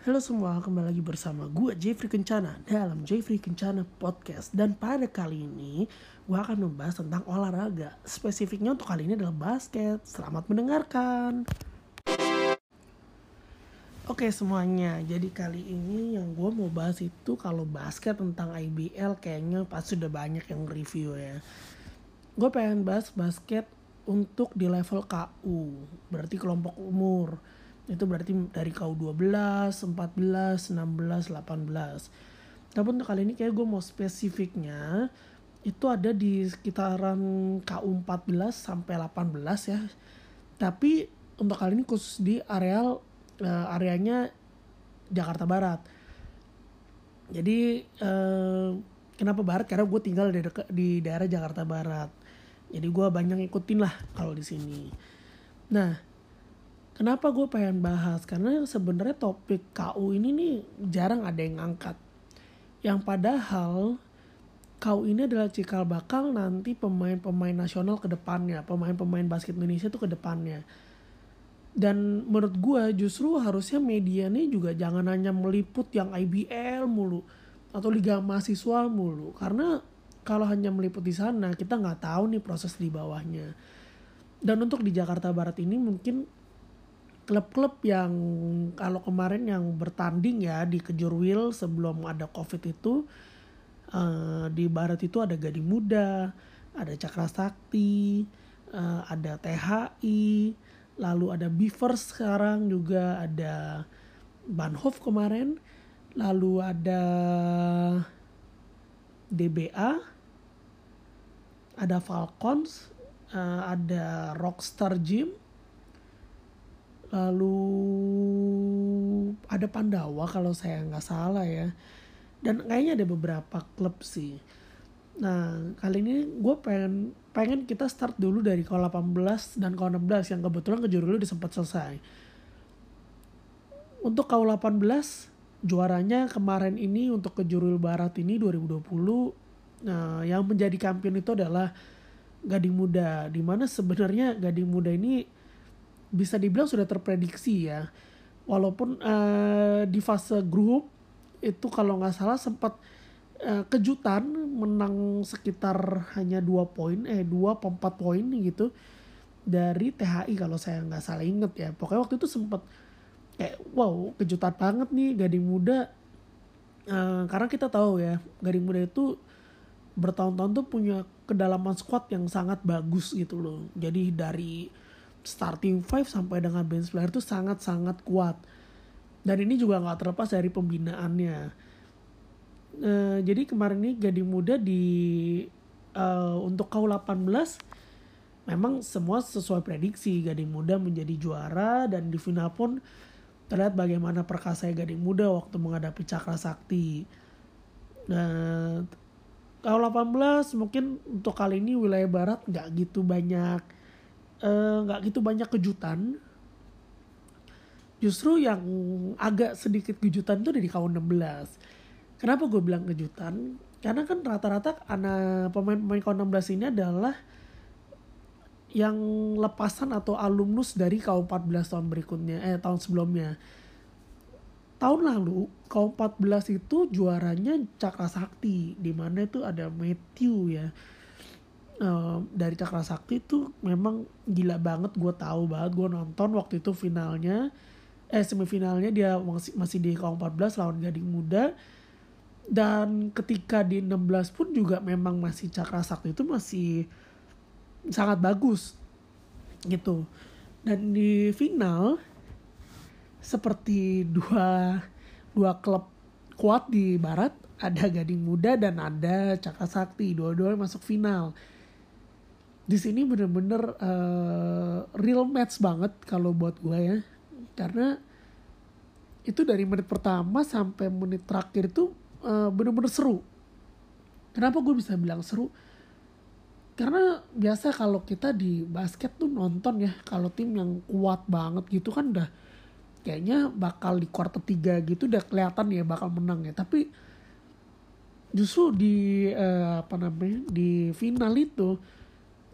Halo semua, kembali lagi bersama gue Jeffrey Kencana dalam Jeffrey Kencana Podcast. Dan pada kali ini gue akan membahas tentang olahraga. Spesifiknya untuk kali ini adalah basket. Selamat mendengarkan. Oke semuanya, jadi kali ini yang gue mau bahas itu kalau basket tentang IBL kayaknya pasti sudah banyak yang review ya. Gue pengen bahas basket untuk di level KU, berarti kelompok umur. Itu berarti dari KU 12, 14, 16, 18. Tapi untuk kali ini kayak gue mau spesifiknya itu ada di sekitaran KU 14 sampai 18 ya. Tapi untuk kali ini khusus di areal uh, areanya Jakarta Barat. Jadi uh, kenapa Barat? Karena gue tinggal di, di daerah Jakarta Barat. Jadi gue banyak ngikutin lah kalau di sini. Nah, kenapa gue pengen bahas? Karena sebenarnya topik KU ini nih jarang ada yang angkat. Yang padahal KU ini adalah cikal bakal nanti pemain-pemain nasional ke depannya, pemain-pemain basket Indonesia tuh ke depannya dan menurut gue justru harusnya media nih juga jangan hanya meliput yang IBL mulu atau liga mahasiswa mulu karena kalau hanya meliput di sana kita nggak tahu nih proses di bawahnya dan untuk di Jakarta Barat ini mungkin klub-klub yang kalau kemarin yang bertanding ya di Kejurwil sebelum ada covid itu uh, di Barat itu ada Gading Muda ada Cakra Sakti uh, ada THI lalu ada Beavers sekarang juga ada Banhof kemarin lalu ada DBA ada Falcons uh, ada Rockstar Gym lalu ada Pandawa kalau saya nggak salah ya. Dan kayaknya ada beberapa klub sih. Nah kali ini gue pengen pengen kita start dulu dari kol 18 dan kol 16 yang kebetulan kejurul dulu sempat selesai. Untuk kol 18 juaranya kemarin ini untuk kejurul barat ini 2020 nah yang menjadi kampion itu adalah Gading Muda di mana sebenarnya Gading Muda ini bisa dibilang sudah terprediksi ya. Walaupun uh, di fase grup itu kalau nggak salah sempat uh, kejutan menang sekitar hanya dua poin eh dua empat poin gitu dari THI kalau saya nggak salah inget ya. Pokoknya waktu itu sempet kayak wow kejutan banget nih Gading Muda. Uh, karena kita tahu ya Gading Muda itu bertahun-tahun tuh punya kedalaman squad yang sangat bagus gitu loh. Jadi dari starting five sampai dengan bench player itu sangat-sangat kuat. Dan ini juga nggak terlepas dari pembinaannya. Uh, jadi kemarin ini Gading Muda di uh, untuk kau 18 memang semua sesuai prediksi. Gading Muda menjadi juara dan di final pun terlihat bagaimana perkasa Gading Muda waktu menghadapi Cakra Sakti. Nah, kau 18 mungkin untuk kali ini wilayah barat nggak gitu banyak nggak uh, gitu banyak kejutan. Justru yang agak sedikit kejutan itu di kaum 16 Kenapa gue bilang kejutan? Karena kan rata-rata anak pemain-pemain kaum 16 ini adalah yang lepasan atau alumnus dari kaum 14 tahun berikutnya, eh tahun sebelumnya. Tahun lalu kaum 14 itu juaranya Cakra Sakti, di mana itu ada Matthew ya. Uh, dari Cakra Sakti itu memang gila banget gue tahu banget gue nonton waktu itu finalnya. Eh semifinalnya dia masih masih di kaum 14 lawan Gading Muda. Dan ketika di 16 pun juga memang masih cakra sakti itu masih sangat bagus gitu. Dan di final seperti dua dua klub kuat di barat ada Gading Muda dan ada Cakra Sakti dua-duanya masuk final di sini bener-bener uh, real match banget kalau buat gue ya karena itu dari menit pertama sampai menit terakhir itu uh, bener-bener seru. Kenapa gue bisa bilang seru? Karena biasa kalau kita di basket tuh nonton ya, kalau tim yang kuat banget gitu kan udah kayaknya bakal di quarter 3 gitu udah kelihatan ya bakal menang ya. Tapi justru di uh, apa namanya di final itu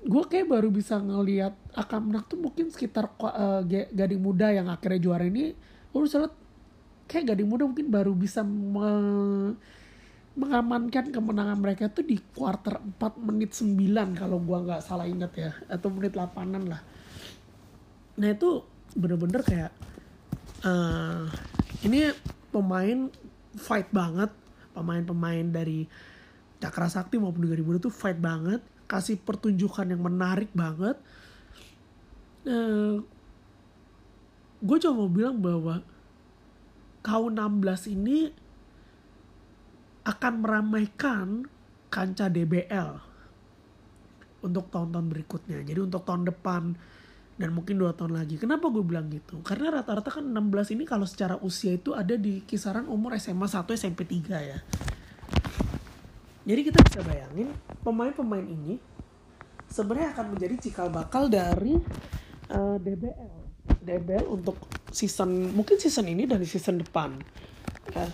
gue kayak baru bisa ngelihat akan menang tuh mungkin sekitar uh, gading muda yang akhirnya juara ini gue bisa lihat kayak Gading Muda mungkin baru bisa me mengamankan kemenangan mereka tuh di quarter 4 menit 9 kalau gua nggak salah ingat ya atau menit 8an lah. Nah itu bener-bener kayak uh, ini pemain fight banget. Pemain-pemain dari Cakra Sakti maupun Gading Muda tuh fight banget kasih pertunjukan yang menarik banget uh, gue cuma mau bilang bahwa kau 16 ini akan meramaikan kancah DBL untuk tahun-tahun berikutnya. Jadi untuk tahun depan dan mungkin dua tahun lagi. Kenapa gue bilang gitu? Karena rata-rata kan 16 ini kalau secara usia itu ada di kisaran umur SMA 1 SMP 3 ya. Jadi kita bisa bayangin pemain-pemain ini sebenarnya akan menjadi cikal bakal dari uh, eh, DBL. DBL untuk season mungkin season ini dan season depan ya.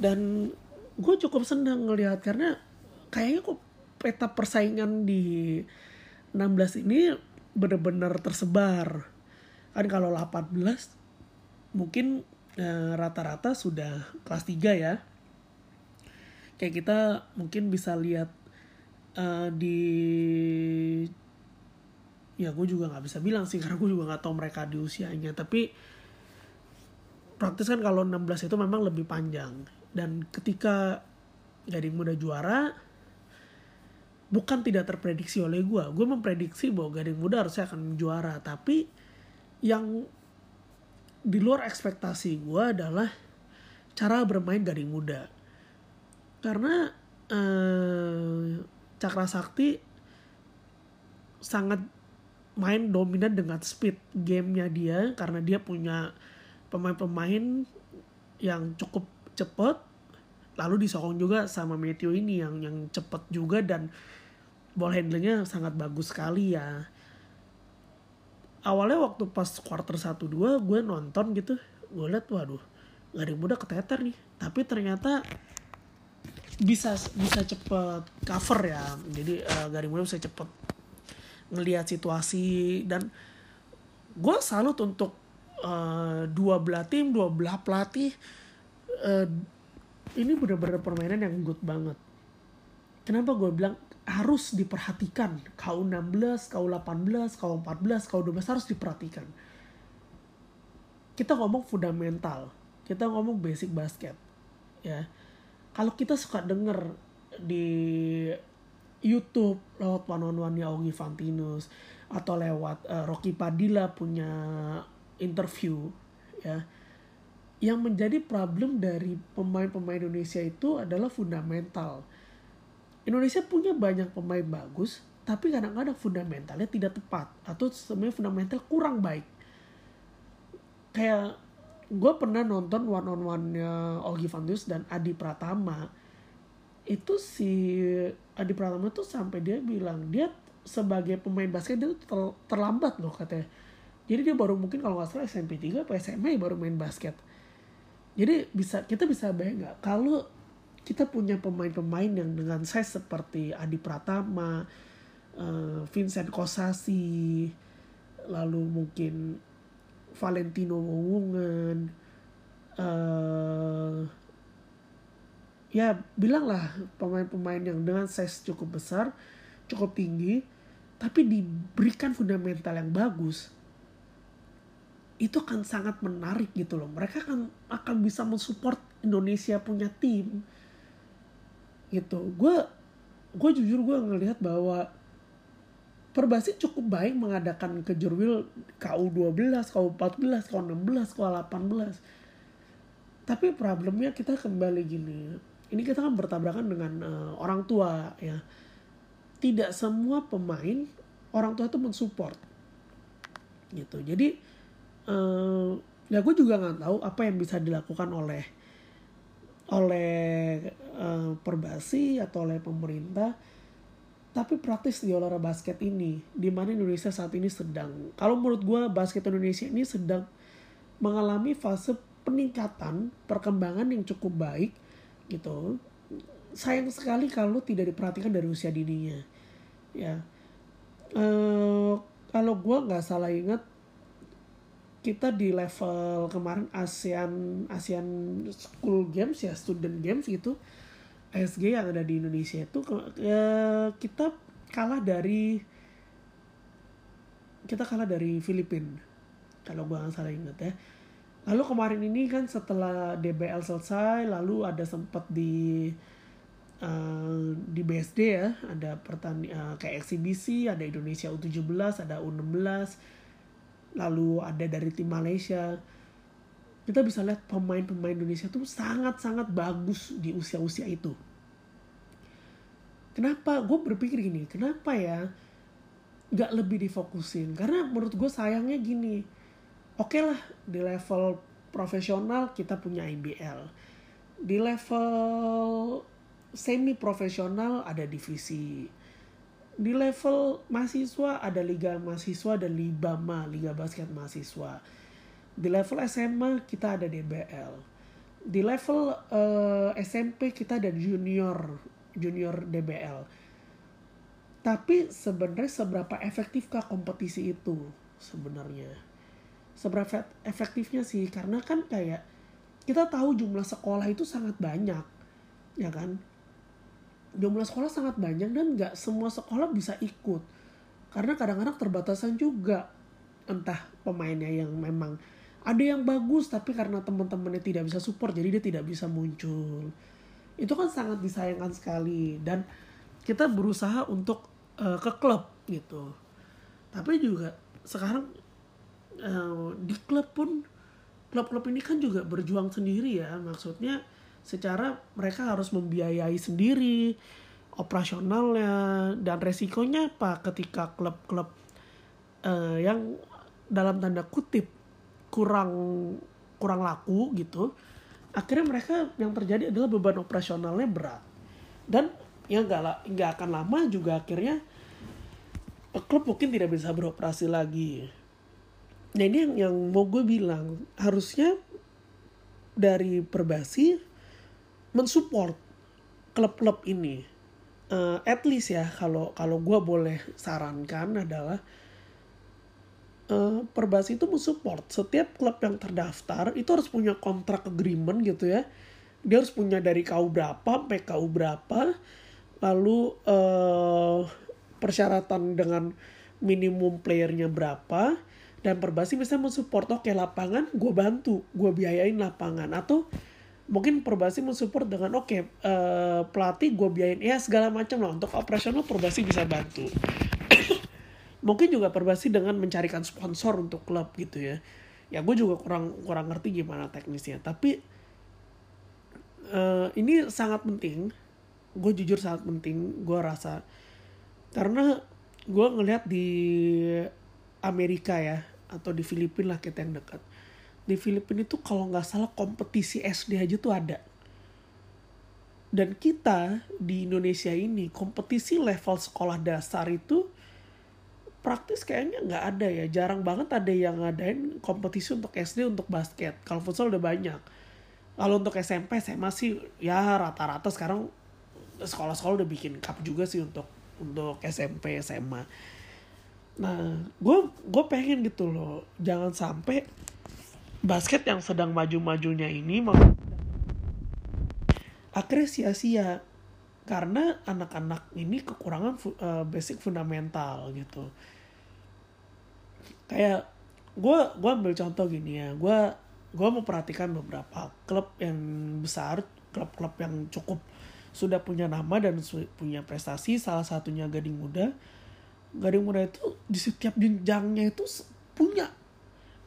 dan gue cukup senang ngelihat karena kayaknya kok peta persaingan di 16 ini benar-benar tersebar kan kalau 18 mungkin rata eh, rata-rata sudah kelas 3 ya kayak kita mungkin bisa lihat uh, di ya gue juga nggak bisa bilang sih karena gue juga nggak tahu mereka di usianya tapi praktis kan kalau 16 itu memang lebih panjang. Dan ketika Gading Muda juara bukan tidak terprediksi oleh gue gue memprediksi bahwa Gading Muda harusnya akan juara tapi yang di luar ekspektasi gue adalah cara bermain Gading Muda karena eh, Cakra Sakti sangat main dominan dengan speed gamenya dia karena dia punya pemain-pemain yang cukup cepet lalu disokong juga sama Matthew ini yang yang cepet juga dan ball handlingnya sangat bagus sekali ya. Awalnya waktu pas quarter 1-2 gue nonton gitu gue liat waduh gak ada yang muda keteter nih. Tapi ternyata bisa bisa cepet cover ya. Jadi uh, Garing Muda bisa cepet ngelihat situasi dan gue salut untuk uh, dua belah tim dua belah pelatih. Uh, ini benar-benar permainan yang good banget. Kenapa gue bilang harus diperhatikan? Kau 16, kau 18, kau 14, kau 12 harus diperhatikan. Kita ngomong fundamental kita ngomong basic basket ya kalau kita suka denger di YouTube lewat one on one Fantinus atau lewat uh, Rocky Padilla punya interview ya yang menjadi problem dari pemain-pemain Indonesia itu adalah fundamental. Indonesia punya banyak pemain bagus, tapi kadang-kadang fundamentalnya tidak tepat atau sebenarnya fundamental kurang baik. Kayak gue pernah nonton one on one nya Ogi Fantinus dan Adi Pratama itu si Adi Pratama tuh sampai dia bilang dia sebagai pemain basket dia ter, terlambat loh katanya. Jadi dia baru mungkin kalau nggak salah SMP 3 atau SMA baru main basket. Jadi bisa kita bisa bayang nggak kalau kita punya pemain-pemain yang dengan size seperti Adi Pratama, uh, Vincent Kosasi, lalu mungkin Valentino Wongan, uh, ya bilanglah pemain-pemain yang dengan size cukup besar, cukup tinggi, tapi diberikan fundamental yang bagus, itu akan sangat menarik gitu loh. Mereka akan akan bisa mensupport Indonesia punya tim gitu. Gue gue jujur gue ngelihat bahwa Perbasi cukup baik mengadakan kejurwil KU12, KU14, KU16, KU18. Tapi problemnya kita kembali gini ini kita kan bertabrakan dengan uh, orang tua ya tidak semua pemain orang tua itu mensupport gitu jadi uh, ya gue juga nggak tahu apa yang bisa dilakukan oleh oleh uh, perbasi atau oleh pemerintah tapi praktis di olahraga basket ini di mana Indonesia saat ini sedang. Kalau menurut gue basket Indonesia ini sedang mengalami fase peningkatan perkembangan yang cukup baik gitu. Sayang sekali kalau tidak diperhatikan dari usia dininya ya. E, kalau gue nggak salah ingat kita di level kemarin ASEAN ASEAN School Games ya student games gitu ASG yang ada di Indonesia itu eh, kita kalah dari kita kalah dari Filipina kalau gue nggak salah inget ya. Lalu kemarin ini kan setelah DBL selesai lalu ada sempat di uh, di BSD ya ada pertandingan uh, kayak eksibisi ada Indonesia U17 ada U16 lalu ada dari tim Malaysia kita bisa lihat pemain-pemain Indonesia tuh sangat-sangat bagus di usia-usia itu. Kenapa? Gue berpikir gini, kenapa ya gak lebih difokusin? Karena menurut gue sayangnya gini, oke okay lah di level profesional kita punya IBL, di level semi profesional ada divisi, di level mahasiswa ada liga mahasiswa dan libama liga basket mahasiswa di level SMA kita ada DBL di level uh, eh, SMP kita ada junior junior DBL tapi sebenarnya seberapa efektifkah kompetisi itu sebenarnya? Seberapa efektifnya sih? Karena kan kayak kita tahu jumlah sekolah itu sangat banyak ya kan? Jumlah sekolah sangat banyak dan nggak semua sekolah bisa ikut. Karena kadang-kadang terbatasan juga entah pemainnya yang memang ada yang bagus tapi karena teman-temannya tidak bisa support jadi dia tidak bisa muncul. Itu kan sangat disayangkan sekali. Dan kita berusaha untuk uh, ke klub gitu. Tapi juga sekarang uh, di klub pun klub-klub ini kan juga berjuang sendiri ya. Maksudnya secara mereka harus membiayai sendiri operasionalnya dan resikonya apa ketika klub-klub uh, yang dalam tanda kutip kurang kurang laku gitu akhirnya mereka yang terjadi adalah beban operasionalnya berat. Dan ya nggak nggak akan lama juga akhirnya klub mungkin tidak bisa beroperasi lagi. Nah ini yang yang mau gue bilang harusnya dari perbasi mensupport klub-klub ini. Uh, at least ya kalau kalau gue boleh sarankan adalah uh, Perbasi itu mensupport setiap klub yang terdaftar itu harus punya kontrak agreement gitu ya. Dia harus punya dari KU berapa sampai KU berapa. Lalu uh, persyaratan dengan minimum playernya berapa. Dan Perbasi bisa mensupport oke lapangan gue bantu gue biayain lapangan. Atau mungkin perbasi mensupport dengan oke okay, uh, eh, pelatih gue biayain. Ya segala macam lah. Untuk operasional perbasi bisa bantu mungkin juga perbasi dengan mencarikan sponsor untuk klub gitu ya. Ya gue juga kurang kurang ngerti gimana teknisnya. Tapi uh, ini sangat penting. Gue jujur sangat penting gue rasa. Karena gue ngelihat di Amerika ya atau di Filipina lah kita yang dekat. Di Filipina itu kalau nggak salah kompetisi SD aja tuh ada. Dan kita di Indonesia ini kompetisi level sekolah dasar itu praktis kayaknya nggak ada ya. Jarang banget ada yang ngadain kompetisi untuk SD untuk basket. Kalau futsal udah banyak. Kalau untuk SMP SMA sih ya rata-rata sekarang sekolah-sekolah udah bikin cup juga sih untuk untuk SMP SMA. Nah, gue gue pengen gitu loh, jangan sampai basket yang sedang maju-majunya ini akhirnya sia-sia karena anak-anak ini kekurangan uh, basic fundamental gitu. Kayak gue gue ambil contoh gini ya. Gue gue mau perhatikan beberapa klub yang besar klub-klub yang cukup sudah punya nama dan punya prestasi. Salah satunya Gading Muda. Gading Muda itu di setiap jenjangnya itu punya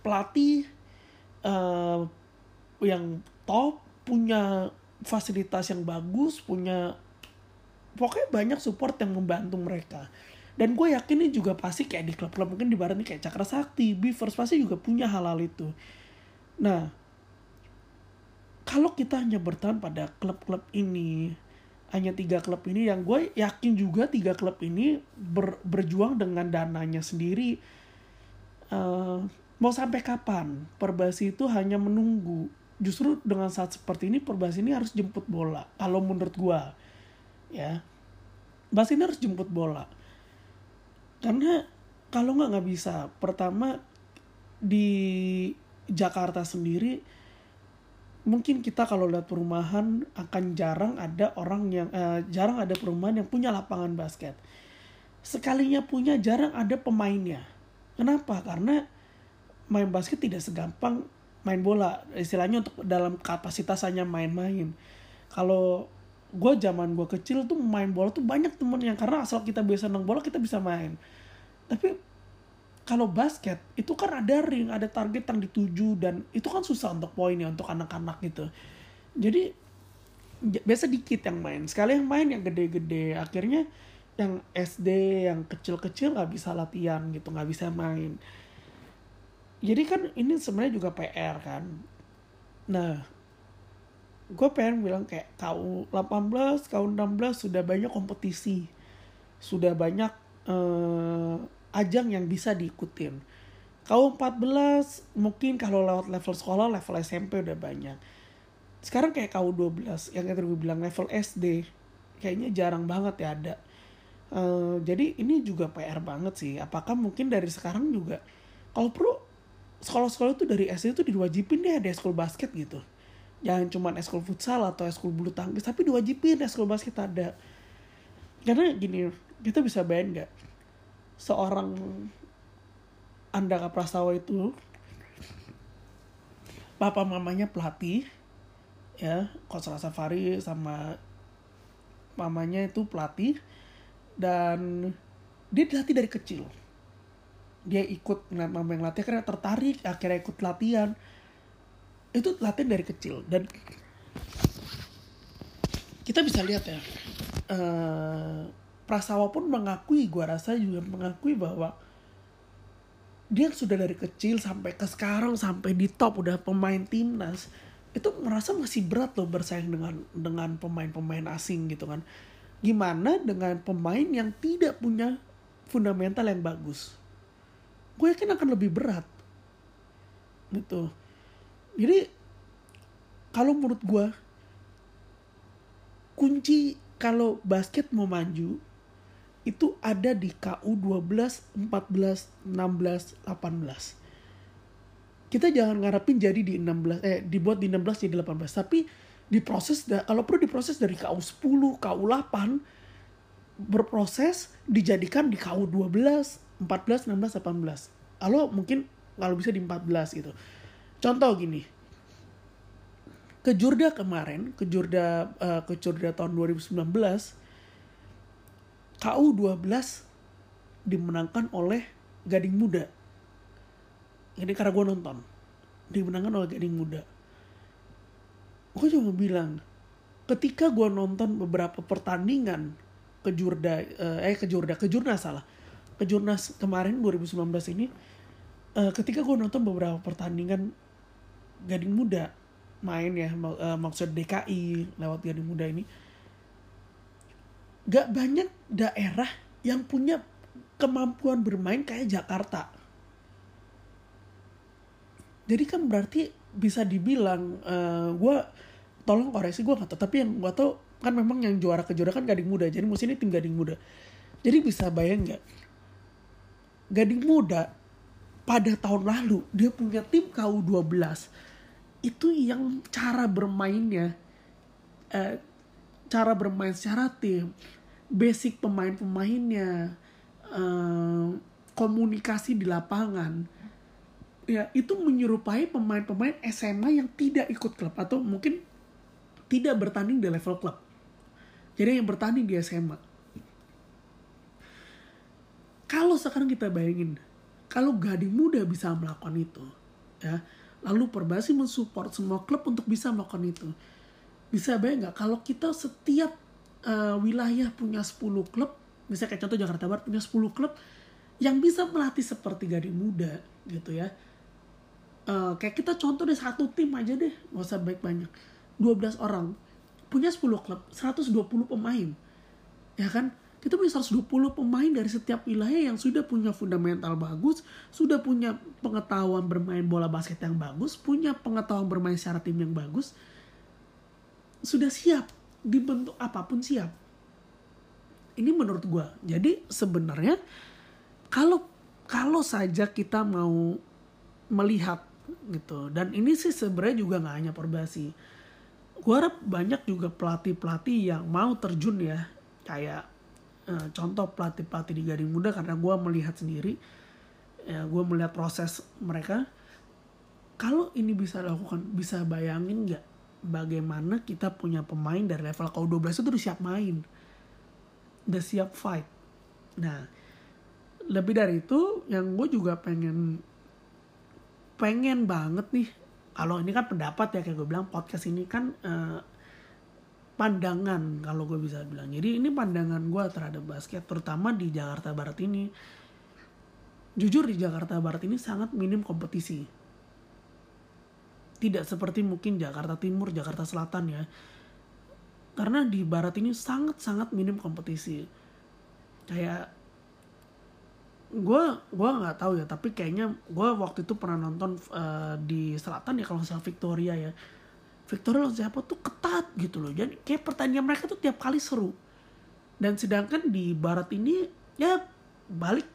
pelatih uh, yang top punya fasilitas yang bagus punya pokoknya banyak support yang membantu mereka dan gue yakin ini juga pasti kayak di klub-klub mungkin di barat ini kayak Cakra Sakti, Beavers pasti juga punya hal-hal itu. Nah, kalau kita hanya bertahan pada klub-klub ini, hanya tiga klub ini yang gue yakin juga tiga klub ini ber, berjuang dengan dananya sendiri. Uh, mau sampai kapan Perbasi itu hanya menunggu justru dengan saat seperti ini Perbasi ini harus jemput bola kalau menurut gua ya Basi ini harus jemput bola karena kalau nggak nggak bisa pertama di Jakarta sendiri mungkin kita kalau lihat perumahan akan jarang ada orang yang uh, jarang ada perumahan yang punya lapangan basket. Sekalinya punya jarang ada pemainnya. Kenapa? Karena main basket tidak segampang main bola. Istilahnya untuk dalam kapasitas hanya main-main. Kalau gue zaman gue kecil tuh main bola tuh banyak temen yang karena asal kita biasa nang bola kita bisa main. Tapi kalau basket itu kan ada ring, ada target yang dituju dan itu kan susah untuk poinnya untuk anak-anak gitu. Jadi biasa dikit yang main. Sekali yang main yang gede-gede, akhirnya yang SD, yang kecil-kecil nggak bisa latihan gitu, nggak bisa main. Jadi kan ini sebenarnya juga PR kan. Nah, gue pengen bilang kayak kau 18, kau 16 sudah banyak kompetisi, sudah banyak uh, ajang yang bisa diikutin. Kau 14 mungkin kalau lewat level sekolah, level SMP udah banyak. Sekarang kayak kau 12 yang tadi gue bilang level SD kayaknya jarang banget ya ada. Uh, jadi ini juga PR banget sih. Apakah mungkin dari sekarang juga kalau perlu sekolah-sekolah itu dari SD itu diwajibin deh ada school basket gitu. Jangan cuma school futsal atau school bulu tangkis, tapi diwajibin school basket ada. Karena gini, kita bisa bayangin nggak? seorang Andaka Prastawa itu papa mamanya pelatih ya Coach Safari sama mamanya itu pelatih dan dia dilatih dari kecil dia ikut mama yang latih karena tertarik akhirnya ikut latihan itu latihan dari kecil dan kita bisa lihat ya uh, Prasawa pun mengakui, gue rasa juga mengakui bahwa dia sudah dari kecil sampai ke sekarang sampai di top udah pemain timnas itu merasa masih berat loh bersaing dengan dengan pemain-pemain asing gitu kan. Gimana dengan pemain yang tidak punya fundamental yang bagus? Gue yakin akan lebih berat. Gitu jadi kalau menurut gue kunci kalau basket mau maju itu ada di KU 12, 14, 16, 18. Kita jangan ngarepin jadi di 16 eh dibuat di 16 jadi 18, tapi diproses kalau perlu diproses dari KU 10, KU 8 berproses dijadikan di KU 12, 14, 16, 18. Lalu mungkin kalau bisa di 14 gitu. Contoh gini. Kejurda kemarin, kejurda uh, kejurda tahun 2019 KU 12 dimenangkan oleh Gading Muda. Ini karena gue nonton. Dimenangkan oleh Gading Muda. Gue cuma bilang, ketika gue nonton beberapa pertandingan kejurda, eh, eh kejurda, kejurnas salah. Kejurnas kemarin 2019 ini, eh, ketika gue nonton beberapa pertandingan Gading Muda main ya, eh, maksud DKI lewat Gading Muda ini, gak banyak daerah yang punya kemampuan bermain kayak Jakarta. Jadi kan berarti bisa dibilang uh, eh, gue tolong koreksi gue nggak tapi yang gue tau kan memang yang juara kejuaraan kan Gading Muda jadi musim ini tim Gading Muda. Jadi bisa bayang nggak? Gading Muda pada tahun lalu dia punya tim KU 12 itu yang cara bermainnya uh, cara bermain secara tim, basic pemain-pemainnya, uh, komunikasi di lapangan, ya itu menyerupai pemain-pemain SMA yang tidak ikut klub atau mungkin tidak bertanding di level klub. Jadi yang bertanding di SMA. Kalau sekarang kita bayangin, kalau Gading Muda bisa melakukan itu, ya, lalu Perbasi mensupport semua klub untuk bisa melakukan itu. Bisa bayang nggak? Kalau kita setiap uh, wilayah punya 10 klub misalnya kayak contoh Jakarta Barat punya 10 klub yang bisa melatih seperti Gading Muda gitu ya. Uh, kayak kita contoh deh satu tim aja deh nggak usah baik banyak 12 orang punya 10 klub 120 pemain. Ya kan kita punya 120 pemain dari setiap wilayah yang sudah punya fundamental bagus, sudah punya pengetahuan bermain bola basket yang bagus, punya pengetahuan bermain secara tim yang bagus, sudah siap dibentuk apa pun siap. Ini menurut gue jadi sebenarnya kalau kalau saja kita mau melihat gitu dan ini sih sebenarnya juga nggak hanya perbasi gue harap banyak juga pelatih pelatih yang mau terjun ya kayak eh, contoh pelatih pelatih di Gading Muda karena gue melihat sendiri ya gue melihat proses mereka. Kalau ini bisa dilakukan bisa bayangin nggak bagaimana kita punya pemain dari level kau 12 itu udah siap main udah siap fight. Nah lebih dari itu yang gue juga pengen pengen banget nih kalau ini kan pendapat ya kayak gue bilang podcast ini kan uh, pandangan kalau gue bisa bilang jadi ini pandangan gue terhadap basket terutama di Jakarta Barat ini jujur di Jakarta Barat ini sangat minim kompetisi tidak seperti mungkin Jakarta Timur, Jakarta Selatan ya. Karena di barat ini sangat-sangat minim kompetisi. Kayak gue gue nggak tahu ya tapi kayaknya gue waktu itu pernah nonton uh, di selatan ya kalau salah Victoria ya Victoria lawan siapa tuh ketat gitu loh. Jadi kayak pertandingan mereka tuh tiap kali seru. Dan sedangkan di barat ini ya balik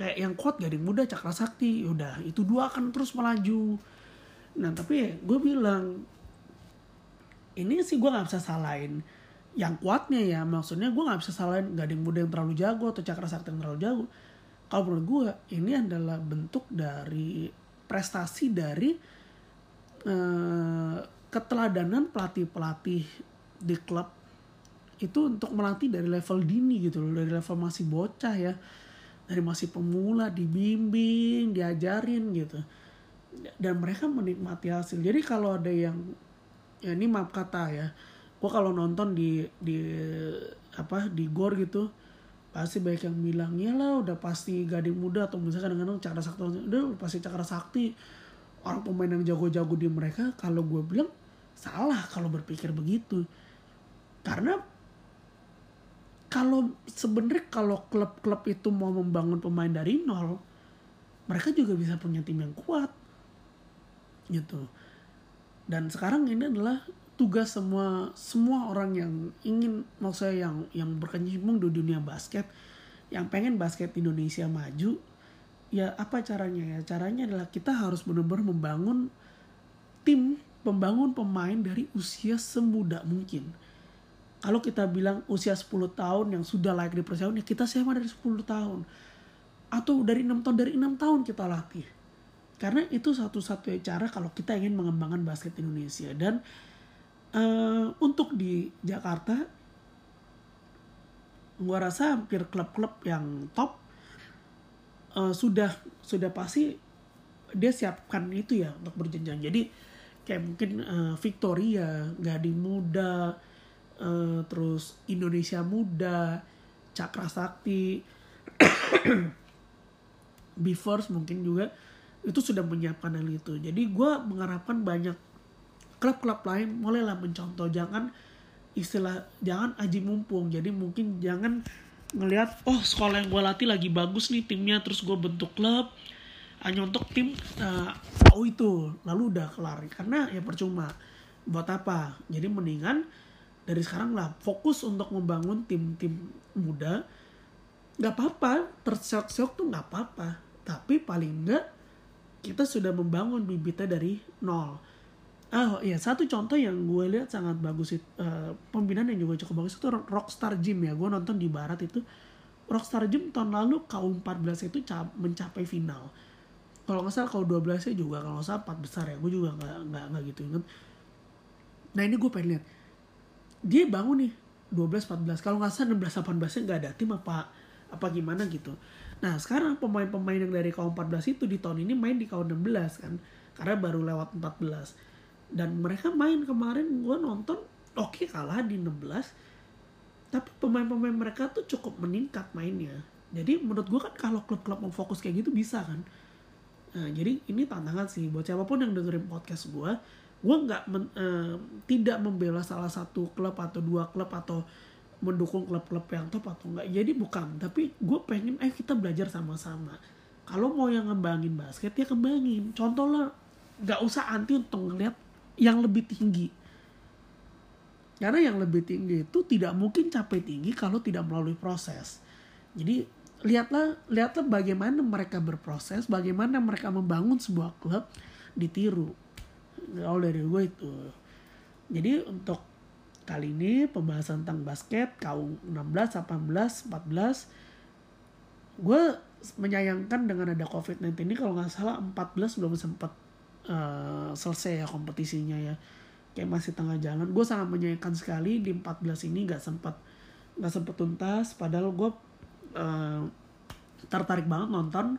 kayak yang kuat Gading Muda Cakra Sakti udah itu dua akan terus melaju. Nah tapi gue bilang ini sih gue nggak bisa salahin yang kuatnya ya. Maksudnya gue nggak bisa salahin gading muda yang terlalu jago atau cakra sakti yang terlalu jago. Kalau menurut gue ini adalah bentuk dari prestasi dari uh, keteladanan pelatih pelatih di klub itu untuk melatih dari level dini gitu loh dari level masih bocah ya. Dari masih pemula dibimbing diajarin gitu. Dan mereka menikmati hasil. Jadi kalau ada yang ya ini maaf kata ya gue kalau nonton di di apa di gor gitu pasti banyak yang bilang ya lah udah pasti gading muda. Atau misalnya kadang-kadang cakra sakti udah pasti cakra sakti. Orang pemain yang jago-jago di mereka kalau gue bilang salah kalau berpikir begitu. Karena kalau sebenarnya kalau klub-klub itu mau membangun pemain dari nol mereka juga bisa punya tim yang kuat gitu. Dan sekarang ini adalah tugas semua semua orang yang ingin maksudnya yang yang berkecimpung di dunia basket yang pengen basket Indonesia maju ya apa caranya? Ya caranya adalah kita harus benar-benar membangun tim membangun pemain dari usia semuda mungkin. Kalau kita bilang usia 10 tahun yang sudah layak dipercaya ya kita siapa dari 10 tahun? Atau dari enam tahun dari enam tahun kita latih. Karena itu satu-satunya cara kalau kita ingin mengembangkan basket Indonesia. Dan uh, untuk di Jakarta gua rasa hampir klub-klub yang top uh, sudah sudah pasti dia siapkan itu ya untuk berjenjang. Jadi kayak mungkin uh, Victoria Gading Muda uh, terus Indonesia Muda Cakra Sakti Beavers mungkin juga itu sudah menyiapkan hal itu. Jadi gue mengharapkan banyak klub-klub lain mulailah mencontoh jangan istilah jangan aji mumpung. Jadi mungkin jangan ngelihat oh sekolah yang gue latih lagi bagus nih timnya terus gue bentuk klub hanya untuk tim uh, itu. Lalu udah kelar karena ya percuma. Buat apa? Jadi mendingan dari sekarang lah fokus untuk membangun tim-tim muda. Nggak apa-apa. Terseok-seok tuh nggak apa-apa. Tapi paling enggak kita sudah membangun bibitnya dari nol. Oh iya, satu contoh yang gue lihat sangat bagus itu uh, pembinaan yang juga cukup bagus itu Rockstar Gym ya. Gue nonton di barat itu. Rockstar Gym tahun lalu kaum 14 itu mencapai final. Kalau nggak salah kaum 12 nya juga kalau nggak salah 4 besar ya. Gue juga nggak nggak gitu inget. Nah ini gue pengen lihat dia bangun nih 12 14 kalau nggak salah 16 18 nya nggak ada tim apa apa gimana gitu Nah sekarang pemain-pemain yang dari kaum 14 itu di tahun ini main di kaum 16 kan. Karena baru lewat 14. Dan mereka main kemarin gue nonton oke okay, kalah di 16. Tapi pemain-pemain mereka tuh cukup meningkat mainnya. Jadi menurut gue kan kalau klub-klub mau fokus kayak gitu bisa kan. Nah, jadi ini tantangan sih. Buat siapa pun yang dengerin podcast gue. Gue nggak uh, tidak membela salah satu klub atau dua klub atau mendukung klub-klub yang top atau enggak jadi bukan tapi gue pengen eh kita belajar sama-sama. Kalau mau yang ngembangin basket ya kembangin. Contoh lah nggak usah anti untuk ngeliat yang lebih tinggi. Karena yang lebih tinggi itu tidak mungkin capai tinggi kalau tidak melalui proses. Jadi lihatlah lihatlah bagaimana mereka berproses bagaimana mereka membangun sebuah klub ditiru. Kalau dari gue itu. Jadi untuk kali ini pembahasan tentang basket kaum 16 18 14 gue menyayangkan dengan ada covid-19 ini kalau nggak salah 14 belum sempat uh, selesai ya kompetisinya ya. Kayak masih tengah jalan. Gue sangat menyayangkan sekali di 14 ini nggak sempat nggak sempat tuntas. Padahal gue uh, tertarik banget nonton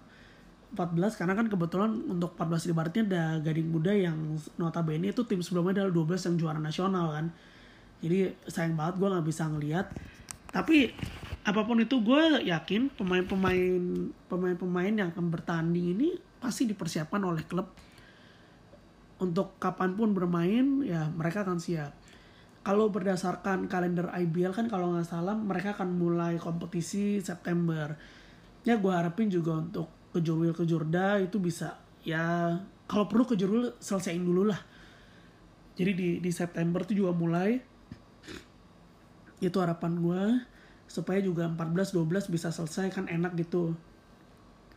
14 karena kan kebetulan untuk 14 di Baratnya ada Gading Muda yang notabene itu tim sebelumnya adalah 12 yang juara nasional kan. Jadi sayang banget gue nggak bisa ngeliat. Tapi apa pun itu gue yakin pemain-pemain pemain-pemain yang akan bertanding ini pasti dipersiapkan oleh klub. Untuk kapan pun bermain ya mereka akan siap kalau berdasarkan kalender IBL kan kalau nggak salah mereka akan mulai kompetisi September. Ya gue harapin juga untuk kejurwil kejurda itu bisa ya kalau perlu kejurwil selesaiin dulu lah. Jadi di di September itu juga mulai. Itu harapan gue supaya juga 14-12 bisa selesai kan enak gitu.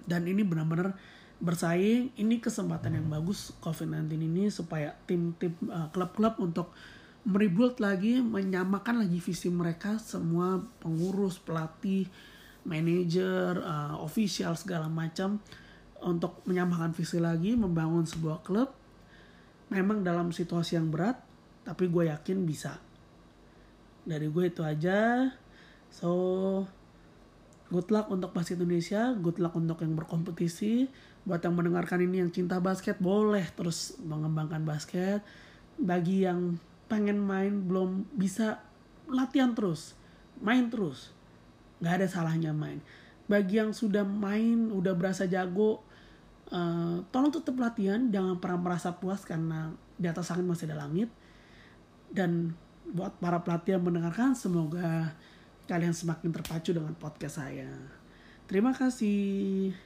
Dan ini benar-benar bersaing. Ini kesempatan yang bagus COVID-19 ini supaya tim-tim uh, klub-klub untuk merebuild lagi, menyamakan lagi visi mereka semua pengurus, pelatih, manajer, uh, official segala macam untuk menyamakan visi lagi, membangun sebuah klub. Memang dalam situasi yang berat, tapi gue yakin bisa. Dari gue itu aja. So, good luck untuk basket Indonesia, good luck untuk yang berkompetisi. Buat yang mendengarkan ini yang cinta basket, boleh terus mengembangkan basket. Bagi yang pengen main belum bisa latihan terus main terus. Nggak ada salahnya main. Bagi yang sudah main udah berasa jago uh, tolong tetap latihan jangan pernah merasa puas karena di atas angin masih ada langit. Dan buat para pelatih yang mendengarkan semoga kalian semakin terpacu dengan podcast saya. Terima kasih